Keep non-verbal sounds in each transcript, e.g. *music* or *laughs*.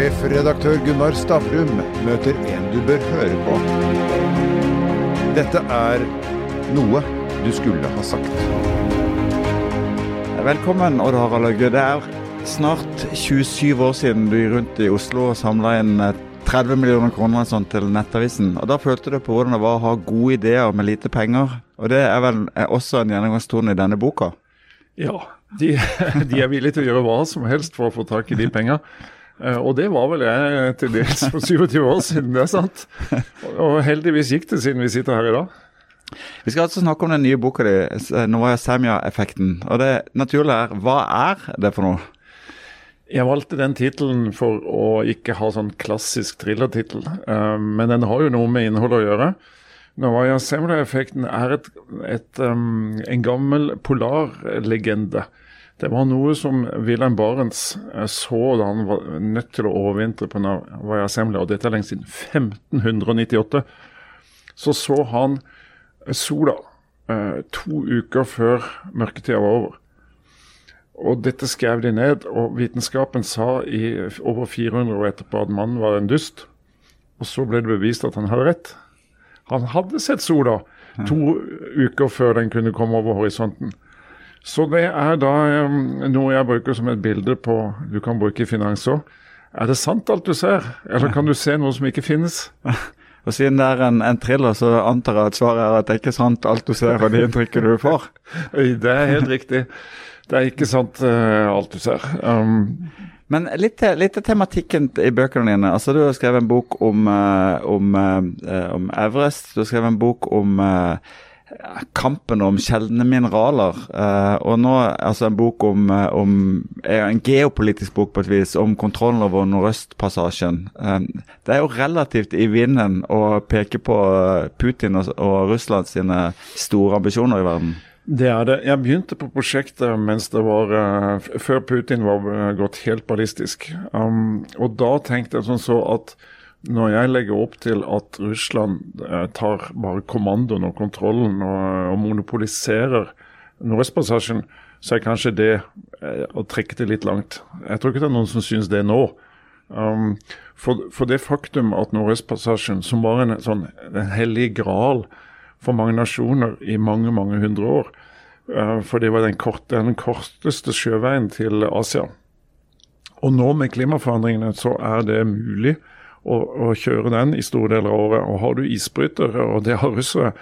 Sjefredaktør Gunnar Stavrum møter en du bør høre på. Dette er noe du skulle ha sagt. Velkommen, Odd Harald Løgge. Det er snart 27 år siden du gikk rundt i Oslo og samla inn 30 millioner kroner sånn til Nettavisen. Og Da følte du på hvordan det var å ha gode ideer med lite penger. Og Det er vel også en gjennomgangstone i denne boka? Ja, de, *laughs* de er villige til å gjøre hva som helst for å få tak i de pengene. Eh, og det var vel jeg til dels for 27 år siden, det er sant. Og heldigvis gikk det siden vi sitter her i dag. Vi skal altså snakke om den nye boka di, Novaya Semja-effekten. Og det naturlige er, hva er det for noe? Jeg valgte den tittelen for å ikke ha sånn klassisk thrillertittel, uh, men den har jo noe med innholdet å gjøre. Novaya Semja-effekten er et, et, en gammel polarlegende det var noe som Wilhelm Barents eh, så da han var nødt til å overvintre på Navaja Semla, og dette er lenge siden 1598. Så så han sola eh, to uker før mørketida var over. Og dette skrev de ned, og vitenskapen sa i over 400 år etterpå at mannen var en dust. Og så ble det bevist at han hadde rett. Han hadde sett sola to uker før den kunne komme over horisonten. Så det er da noe jeg bruker som et bilde på du kan bruke i finans òg. Er det sant alt du ser, eller kan du se noe som ikke finnes? *laughs* Og Siden det er en, en thriller, så antar jeg at svaret er at det er ikke sant alt du ser og det inntrykket du får? *laughs* det er helt riktig. Det er ikke sant uh, alt du ser. Um, men litt til, tematikken i bøkene dine. Altså, Du har skrevet en bok om, uh, om, uh, om Everest. Du har skrevet en bok om kampen om sjeldne mineraler. Uh, og nå altså en bok om, eh, om, en geopolitisk bok på et vis, om kontrollen over Nordøstpassasjen. Uh, det er jo relativt i vinden å peke på Putin og, og Russland sine store ambisjoner i verden. Det er det. Jeg begynte på prosjektet mens det var uh, før Putin var gått helt ballistisk. Um, og da tenkte jeg sånn så at når jeg legger opp til at Russland eh, tar bare kommandoen og kontrollen og, og monopoliserer Nordøstpassasjen, så er kanskje det eh, å trekke det litt langt. Jeg tror ikke det er noen som syns det nå. Um, for, for, det faktum at Nordøstpassasjen, som var en sånn en hellig gral for mange nasjoner i mange, mange hundre år, uh, for det var den, kort, den korteste sjøveien til Asia. Og nå med klimaforandringene så er det mulig å, å, kjøre den i store deler av året. Og har du isbrytere, og det har russere,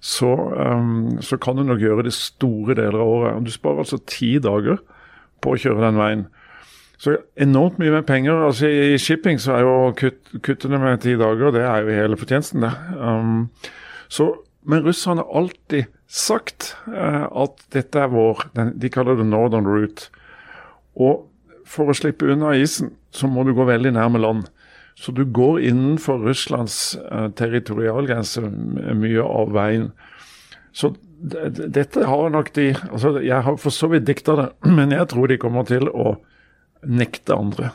så, um, så, kan du nok gjøre det store deler av året. Du sparer altså ti dager på å kjøre den veien. Så enormt mye med penger. altså I shipping så er jo kutt, kuttene med ti dager det er jo hele fortjenesten, det. Um, så, men russerne har alltid sagt uh, at dette er vår den, De kaller det northern route. Og for å slippe unna isen, så må du gå veldig nærme land. Så du går innenfor Russlands uh, territorialgrense mye av veien. Så dette har nok de altså Jeg har for så vidt dikta det, *clears throat* men jeg tror de kommer til å nekte andre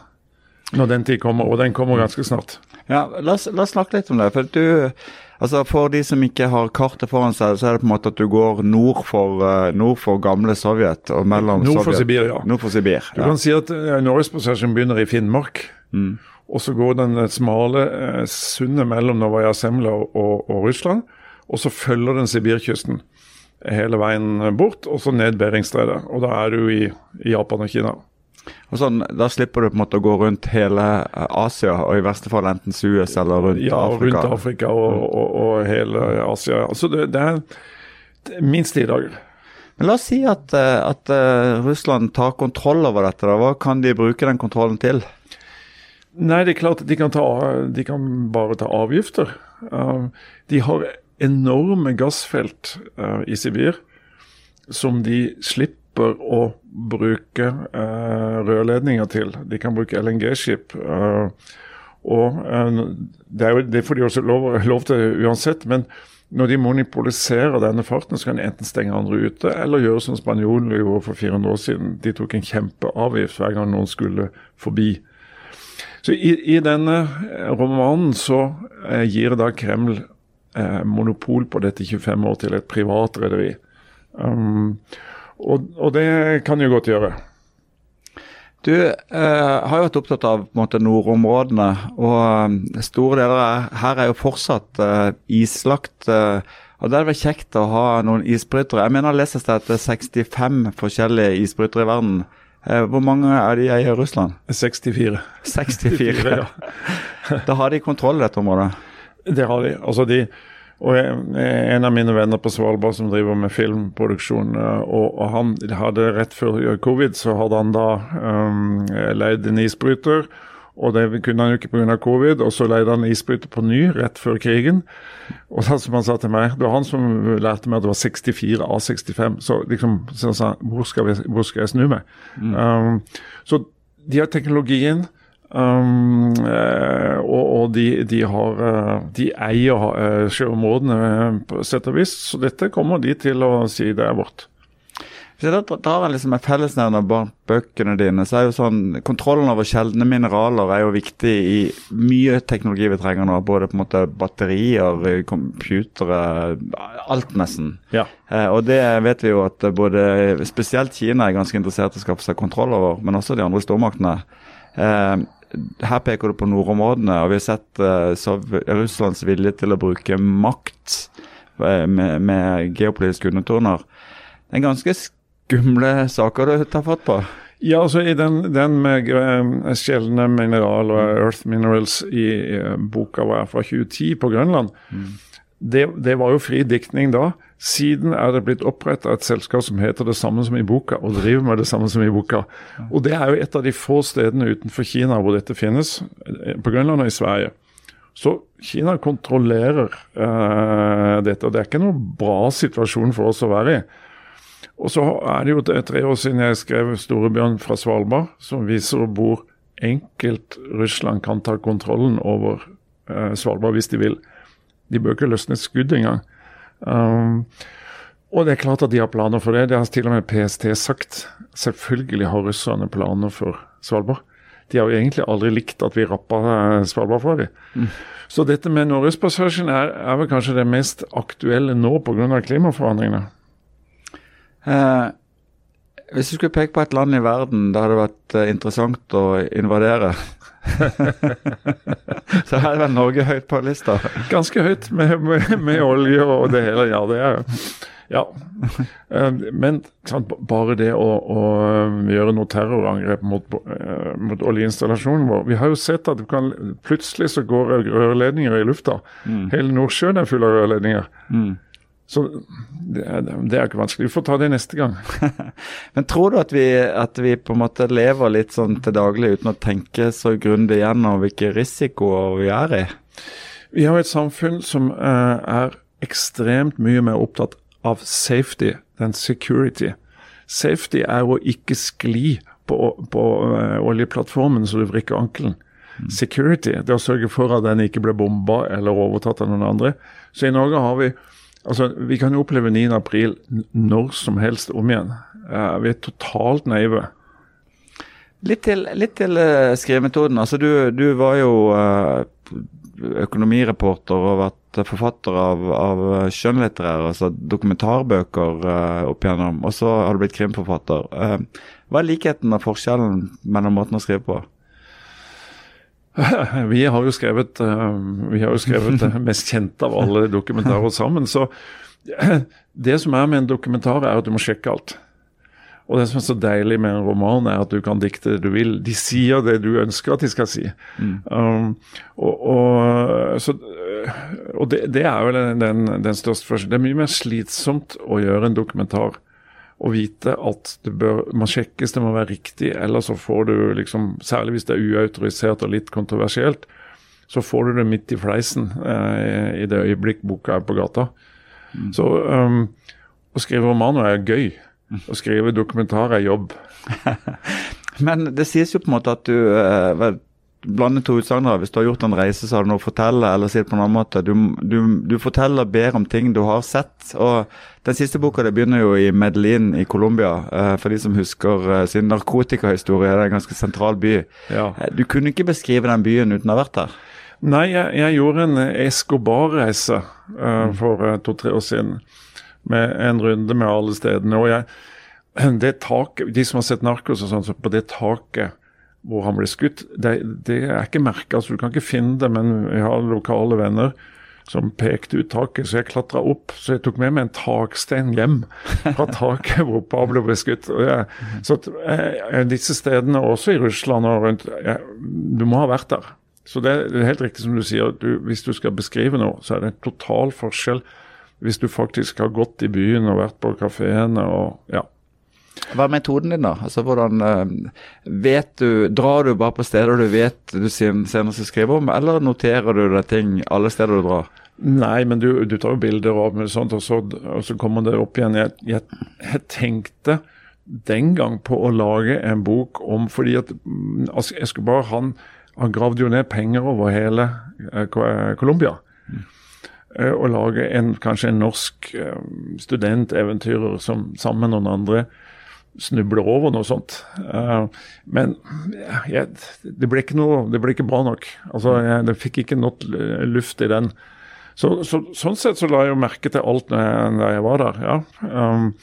når den tid kommer, og den kommer ganske snart. Ja, La oss, la oss snakke litt om det. For du, altså for de som ikke har kartet foran seg, så er det på en måte at du går nord for, uh, nord for gamle Sovjet og mellom Nord for Sibir, ja. Nord for Sibir, ja. Du kan si at uh, Norgespassasjen begynner i Finnmark. Mm. Og så går den smale eh, sundet mellom Novaja Semla og, og, Russland. Og så følger den Sibirkysten hele veien bort, og så ned Beringstredet. Og da er du i, i Japan og Kina. Og sånn, Da slipper du på en måte å gå rundt hele eh, Asia, og i verste fall enten Suez eller rundt ja, Afrika? Ja, rundt Afrika og, mm. og, og, hele Asia. Altså det, det er minst ti dager. Men La oss si at, eh, at Russland tar kontroll over dette. da. Hva kan de bruke den kontrollen til? Nei, det er klart de kan, ta, de kan bare ta avgifter. Uh, de har enorme gassfelt uh, i Sibir som de slipper å bruke uh, rørledninger til. De kan bruke LNG-skip. og det, jo, det, får de også lov, lov, til uansett. men når de monopoliserer denne farten, så kan de enten stenge andre ute, eller gjøre som spanjolene gjorde for 400 år siden. De tok en kjempeavgift hver gang noen skulle forbi. Så i, i, denne eh, romanen så eh, gir da Kreml eh, monopol på dette 25 år til et privat rederi. Um, og, og, det kan jo godt gjøre. Du eh, har jo vært opptatt av måte, nordområdene, og eh, store deler av her er jo fortsatt eh, islagt. og Det er vært kjekt å ha noen isbrytere. Jeg mener jeg leser at det er 65 forskjellige isbrytere i verden. Eh, hvor mange er de i Russland? 64. 64. ja. Da har de kontroll i dette området? Det har de. Altså de og En av mine venner på Svalbard som driver med filmproduksjon, eh, og, og han hadde rett før covid, så hadde han da um, leid en isbryter. Og det kunne han jo ikke pga. covid, og så leide han isbryter på ny rett før krigen. Og da som han sa til meg, Det var han som lærte meg at det var 64 av 65. Så liksom, så sa han, hvor skal, vi, hvor skal jeg snu meg? Mm. Um, så de har teknologien. Um, eh, og, og de, de, har eh, De eier uh, sjøområdene på sett og vis, så dette kommer de til å si det er vårt. Hvis jeg da drar en liksom en fellesnevner bak bøkene dine, så er jo sånn Kontrollen over sjeldne mineraler er jo viktig i mye teknologi vi trenger nå. Både på en måte batterier, computere, alt nesten. Ja. Eh, og det vet vi jo at både spesielt Kina er ganske interessert i å skaffe seg kontroll over, men også de andre stormaktene. Eh, her peker du på nordområdene, og vi har sett uh, Russlands vilje til å bruke makt uh, med, med geopolitiske undertoner. Det er ganske skumle saker du tar fatt på? Ja, altså i den, den med uh, sjeldne mineral og earth minerals i uh, boka var fra 2010 på Grønland, mm. det, det, var jo fri diktning da. Siden er det blitt oppretta et selskap som heter det samme som i boka, og driver med det samme som i boka. Og Det er jo et av de få stedene utenfor Kina hvor dette finnes, på Grønland og i Sverige. Så Kina kontrollerer uh, dette, og det er ikke noen bra situasjon for oss å være i. Og så er det jo tre år siden jeg skrev 'Storebjørn fra Svalbard', som viser hvor enkelt Russland kan ta kontrollen over eh, Svalbard hvis de vil. De bør ikke løsne et skudd engang. Um, og det er klart at de har planer for det. Det har til og med PST sagt. Selvfølgelig har russerne planer for Svalbard. De har jo egentlig aldri likt at vi rappa eh, Svalbard fra dem. Mm. Så dette med Norgespassasjen er, er, vel kanskje det mest aktuelle nå pga. klimaforandringene. Eh, hvis du skulle peke på et land i verden det hadde vært eh, interessant å invadere, *laughs* så her er vel Norge høyt på lista? Ganske høyt, med, med, med, olje og det hele. Ja, det er ja. Eh, men sant, bare det å, å, gjøre noe terrorangrep mot, mot oljeinstallasjonen vår Vi har jo sett at kan, plutselig så går rørledninger i lufta. Mm. Hele Nordsjøen er full av rørledninger. Mm. Så det er, det er, ikke vanskelig. Vi får ta det neste gang. *laughs* Men tror du at vi, at vi, på en måte lever litt sånn til daglig uten å tenke så grundig gjennom hvilke risikoer vi er i? Vi har et samfunn som uh, er ekstremt mye mer opptatt av safety enn security. Safety er å ikke skli på, på uh, oljeplattformen så du vrikker ankelen. Mm. Security det er å sørge for at den ikke blir bomba eller overtatt av noen andre. Så i Norge har vi Altså, Vi kan jo oppleve 9. april når som helst om igjen. Uh, vi er totalt naive. Litt til, litt til uh, skrivemetoden. Altså, du, du, var jo uh, økonomireporter og vært forfatter av, av skjønnlitterære, altså dokumentarbøker opp igjennom. Og så har du blitt krimforfatter. hva er likheten og forskjellen mellom måten å skrive på? *laughs* Vi har jo skrevet, eh, vi har jo skrevet det mest kjente av alle dokumentarer sammen. Så *clears throat* det som er med en dokumentar, er at du må sjekke alt. Og det som er så deilig med en roman, er at du kan dikte det du vil. De sier det du ønsker at de skal si. Mm. Um, og, og, så, og det, det, er vel den, den største forskjellen. Det er mye mer slitsomt å gjøre en dokumentar å vite at det bør, må sjekkes, det må være riktig. Eller så får du liksom, særlig hvis det er uautorisert og litt kontroversielt, så får du det midt i fleisen eh, i det øyeblikk boka er på gata. Mm. Så um, å skrive romaner er gøy. Å skrive dokumentar er jobb. *laughs* Men det sies jo på en måte at du eh, blande to utsagnere. Hvis du har gjort en reise, så har du noe å fortelle. Eller si det på en annen måte. Du, du, du forteller bedre om ting du har sett. og Den siste boka det begynner jo i Medellin i Colombia. Uh, for de som husker uh, sin narkotikahistorie. Det er en ganske sentral by. Ja. Uh, du kunne ikke beskrive den byen uten å ha vært der? Nei, jeg, jeg gjorde en Escobar-reise uh, for to-tre år siden. Med en runde med alle stedene. og jeg *clears throat* det taket, De som har sett 'Narkos', og sånn, så på det taket hvor han ble skutt, det, det er ikke merka. så du kan ikke finne det, men vi har lokale venner som pekte ut taket, så jeg klatra opp. Så jeg tok med meg en takstein hjem fra *laughs* taket hvor Pablo ble skutt. Jeg, så at, jeg, Disse stedene, også i Russland og rundt, jeg, du må ha vært der. Så det er helt riktig som du sier, du, hvis du skal beskrive noe, så er det en total forskjell hvis du faktisk har gått i byen og vært på kafeene og ja. Hva er metoden din, da? Altså, hvordan uh, vet du, Drar du bare på steder du vet du senere skal skrive om, eller noterer du deg ting alle steder du drar? Nei, men du, du tar jo bilder og sånt, og så, og så kommer det opp igjen. Jeg, jeg, jeg, tenkte den gang på å lage en bok om fordi at altså, jeg skulle bare Han, han gravde jo ned penger over hele eh, Colombia. Mm. Eh, lage en, kanskje en norsk eh, studenteventyrer som sammen med noen andre snubler over noe sånt. Uh, men jeg, det, ble ikke noe, det ble ikke bra nok. Altså, jeg, Det fikk ikke nok luft i den. Så, så, sånn sett så la jeg jo merke til alt da jeg var der. ja. Um,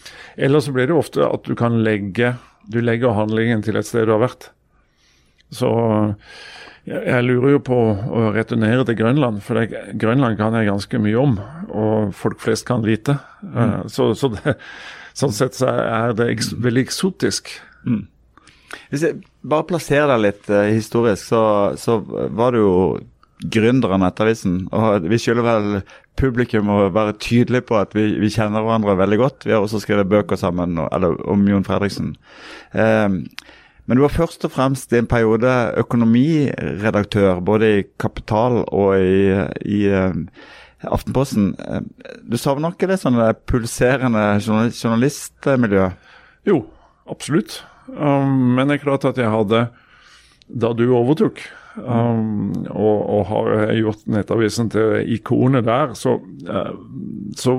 ellers så blir det jo ofte at du kan legge du legger handlingen til et sted du har vært. Så jeg, lurer jo på å returnere til Grønland, for det, Grønland kan jeg ganske mye om. Og folk flest kan lite. Mm. Uh, så, så det, Sånn sett så er det eks veldig eksotisk. Mm. Hvis jeg bare plasserer deg litt uh, historisk, så, så, var du jo gründer av Nettavisen. Og vi skylder vel publikum å være tydelig på at vi, vi, kjenner hverandre veldig godt. Vi har også skrevet bøker sammen eller, om Jon Fredriksen. Um, men du var først og fremst i en periode økonomiredaktør både i Kapital og i, i um, Aftenposten. Eh, du savner ikke det sånne pulserende journalistmiljø? Jo, absolutt. Um, men det er klart at jeg hadde, da du overtok, um, og, og, har gjort Nettavisen til ikonet der, så, uh, så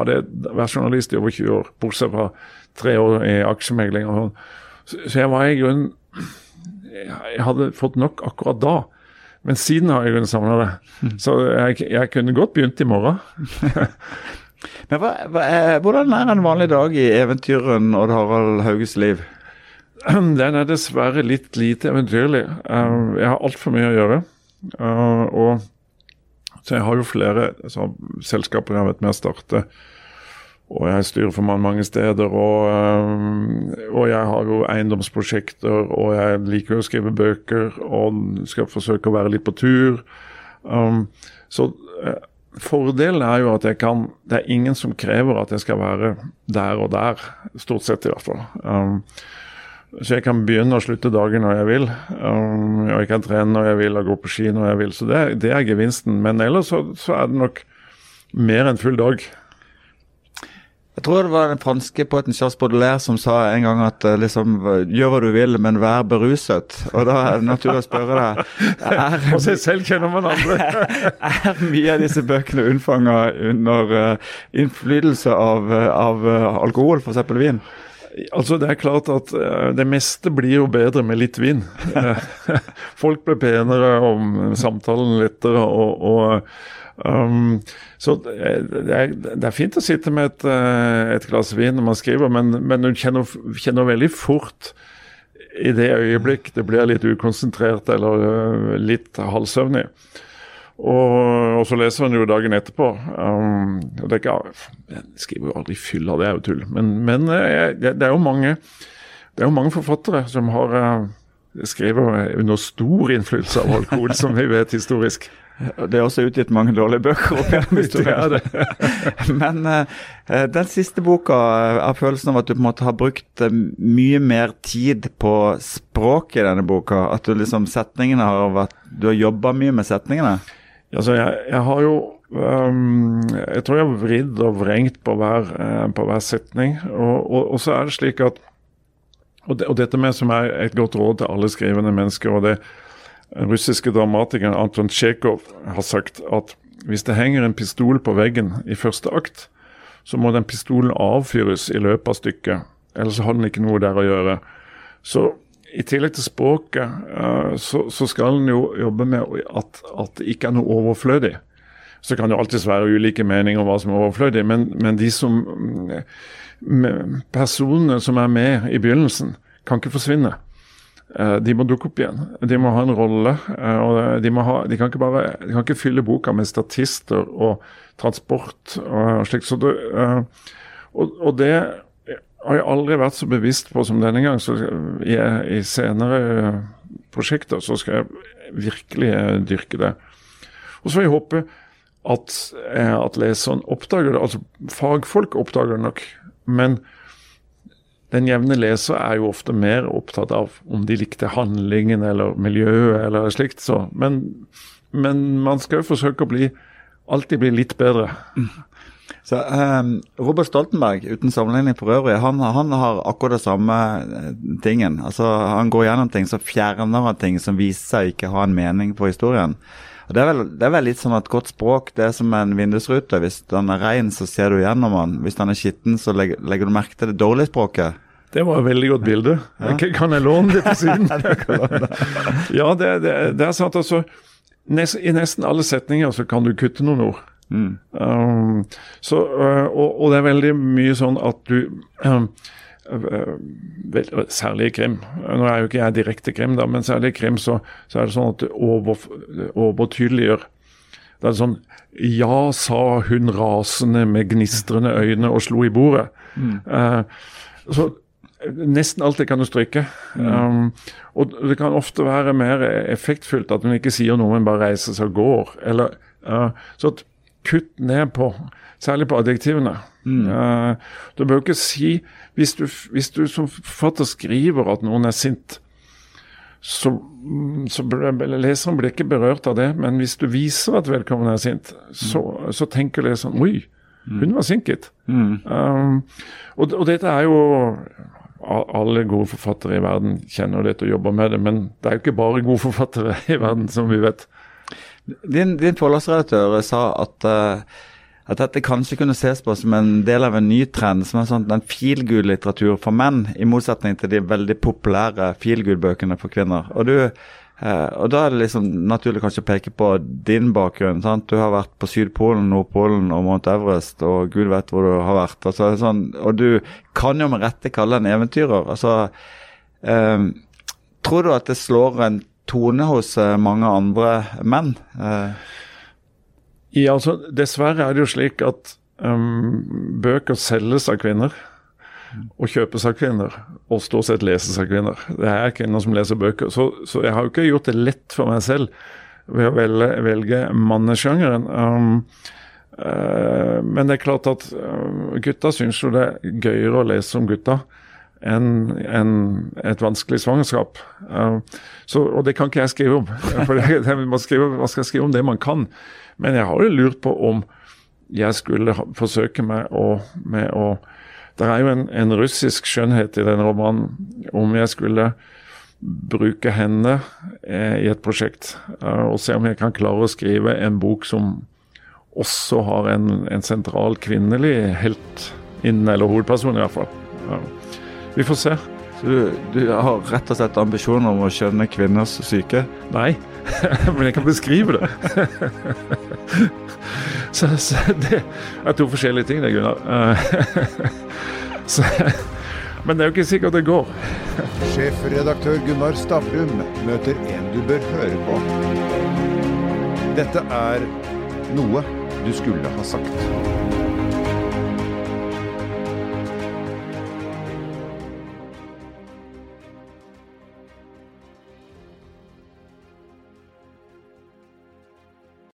hadde det vært journalist i over 20 år, bortsett fra tre år i aksjemegling. Så, så jeg var i grunnen Jeg hadde fått nok akkurat da. Men siden har jeg kunnet samle det. Mm. Så jeg, jeg, kunne godt begynt i morgen. *laughs* Men hva, hva er, Hvordan er en vanlig dag i eventyren Odd Harald Hauges liv? *clears throat* Den er dessverre litt lite eventyrlig. Eh, jeg har altfor mye å gjøre. Eh, og så jeg har jo flere så, selskaper jeg har vært med å starte og jeg styrer for mange, steder. Og, øh, og, jeg har jo eiendomsprosjekter, og jeg liker å skrive bøker og skal forsøke å være litt på tur. Um, så uh, fordelen er jo at jeg kan Det er ingen som krever at jeg skal være der og der, stort sett i hvert fall. Um, så jeg kan begynne og slutte dagen når jeg vil. Um, og jeg kan trene når jeg vil og gå på ski når jeg vil. Så det, det er gevinsten. Men ellers så, så er det nok mer enn full dag. Jeg tror det var den franske poeten Charles Baudelaire som sa en gang at eh, liksom, gjør hva du vil, men vær beruset. Og da er det naturlig å spørre deg er, *laughs* Og seg selv kjenner man andre. *laughs* er mye av disse bøkene unnfanga under uh, innflytelse av, uh, av uh, alkohol, f.eks. vin? Altså Det er klart at uh, det meste blir jo bedre med litt vin. *laughs* *laughs* Folk blir penere, og samtalen lettere. og, og Um, så det er, det er, fint å sitte med et, eh, et glass vin når man skriver, men, men du kjenner, kjenner, veldig fort i det øyeblikk det blir litt ukonsentrert eller eh, litt halvsøvnig. Og, og, så leser han jo dagen etterpå. Um, og det er ikke, jeg skriver jo aldri fylla, det er jo tull. Men, men jeg, det, er jo mange, det er jo mange forfattere som har skriver under stor innflytelse av alkohol, som vi vet historisk. *laughs* Det er også utgitt mange dårlige bøker opp gjennom *laughs* det. *laughs* Men uh, den siste boka uh, har følelsen av at du på en måte har brukt uh, mye mer tid på språket i denne boka. At du liksom setningene har vært Du har jobba mye med setningene? Altså, jeg, jeg har jo um, Jeg tror jeg har vridd og vrengt på hver, på hver setning. Og, og, og, så er det slik at og, det, og dette med som er et godt råd til alle skrivende mennesker. og det russiske dramatikeren Anton Tsjekhov har sagt at hvis det henger en pistol på veggen i første akt, så må den pistolen avfyres i løpet av stykket. Ellers har den ikke noe der å gjøre. Så i tillegg til språket, uh, så, så, skal en jo jobbe med at, at, det ikke er noe overflødig. Så kan det alltids være ulike meninger om hva som er overflødig, men, men de som Personene som er med i begynnelsen, kan ikke forsvinne. Eh, de må dukke opp igjen. De må ha en rolle. Eh, og De, ha, de, kan, bare, de kan ikke fylle boka med statister og transport og slikt. Eh, og, og, det har jeg aldri vært så bevisst på som denne gang. Så i, i senere prosjekter så skal jeg virkelig dyrke det. Og så får jeg håpe at, at leseren oppdager det. Altså fagfolk oppdager det nok. Men den jevne leser er jo ofte mer opptatt av om de likte handlingen eller miljøet eller slikt. Så. Men, men man skal jo forsøke å bli, alltid bli litt bedre. Så um, Robert Stoltenberg, uten sammenligning for øvrig, han, han, har akkurat det samme eh, tingen. Altså, Han går gjennom ting, så fjerner han ting som viser seg ikke ha en mening for historien. Og det er, vel, det er vel litt sånn at godt språk det er som en vindusrute. Hvis den er ren, så ser du gjennom den. Hvis den er skitten, så legger, legger, du merke til det dårlige språket. Det var et veldig godt bilde. Ja. Kan jeg låne det på siden? *laughs* ja, det, det, det, er sant. altså. Nest, I nesten alle setninger så kan du kutte noen ord. Mm. Um, så, uh, og, og, det er veldig mye sånn at du um, Særlig i krim. Nå er jo ikke jeg direkte krim, da, men særlig i krim så, så, er det sånn at det over, overtydeliggjør. Det er sånn Ja, sa hun rasende med gnistrende øyne og slo i bordet. Mm. Uh, så Nesten alt det kan du stryke. Mm. Um, og det kan ofte være mer effektfullt at hun ikke sier noe, men bare reiser seg og går. Eller, uh, så kutt ned på Særlig på adjektivene. Mm. Uh, du bør ikke si hvis du, hvis du som forfatter skriver at noen er sint, så, så leseren blir ikke berørt av det. Men hvis du viser at vedkommende er sint, så, så tenker leseren Oi, hun var sint, gitt. Mm. Um, og, og, dette er jo alle gode forfattere i verden kjenner dette og jobber med det, men det er jo ikke bare gode forfattere i verden, som vi vet. Din, din forlagsredaktør sa at uh at dette kanskje kunne ses på som en del av en ny trend, som er sånn en feelgood-litteratur for menn, i motsetning til de veldig populære feelgood-bøkene for kvinner. Og, du, Uh, og da er det liksom naturlig kanskje å peke på din bakgrunn. sant? Du har vært på Sydpolen, Nordpolen og Mount Everest, og gud vet hvor du har vært. Altså, sånn, og du kan jo med rette kalle en eventyrer. Altså, Uh, tror du at det slår en tone hos eh, mange andre menn? Eh, ja, altså, Dessverre er det jo slik at um, bøker selges av kvinner. Og kjøpes av kvinner, og stort sett leses av kvinner. Det er kvinner som leser bøker. Så, så jeg har jo ikke gjort det lett for meg selv ved å velge, velge mannesjangeren. Um, uh, men det er klart at uh, gutta syns jo det er gøyere å lese om gutta enn en et vanskelig svangerskap. Uh, så, og det kan ikke jeg skrive om. *laughs* For det, det, skrive, man skal skrive om det man kan. Men jeg har jo lurt på om jeg skulle forsøke meg å, med å Det er jo en, en, russisk skjønnhet i den romanen. Om jeg skulle bruke henne eh, i et prosjekt uh, og se om jeg kan klare å skrive en bok som også har en, en sentral kvinnelig helt innen, eller hovedperson i hvert fall. Ja. Vi får se. Så du, du, har rett og slett ambisjoner om å skjønne kvinners syke? Nei, *laughs* men jeg kan beskrive det. *laughs* så, så, det er to forskjellige ting, det, Gunnar. *laughs* så, men det er jo ikke sikkert det går. Sjefredaktør Gunnar Stavrum møter en du bør høre på. Dette er noe du skulle ha sagt.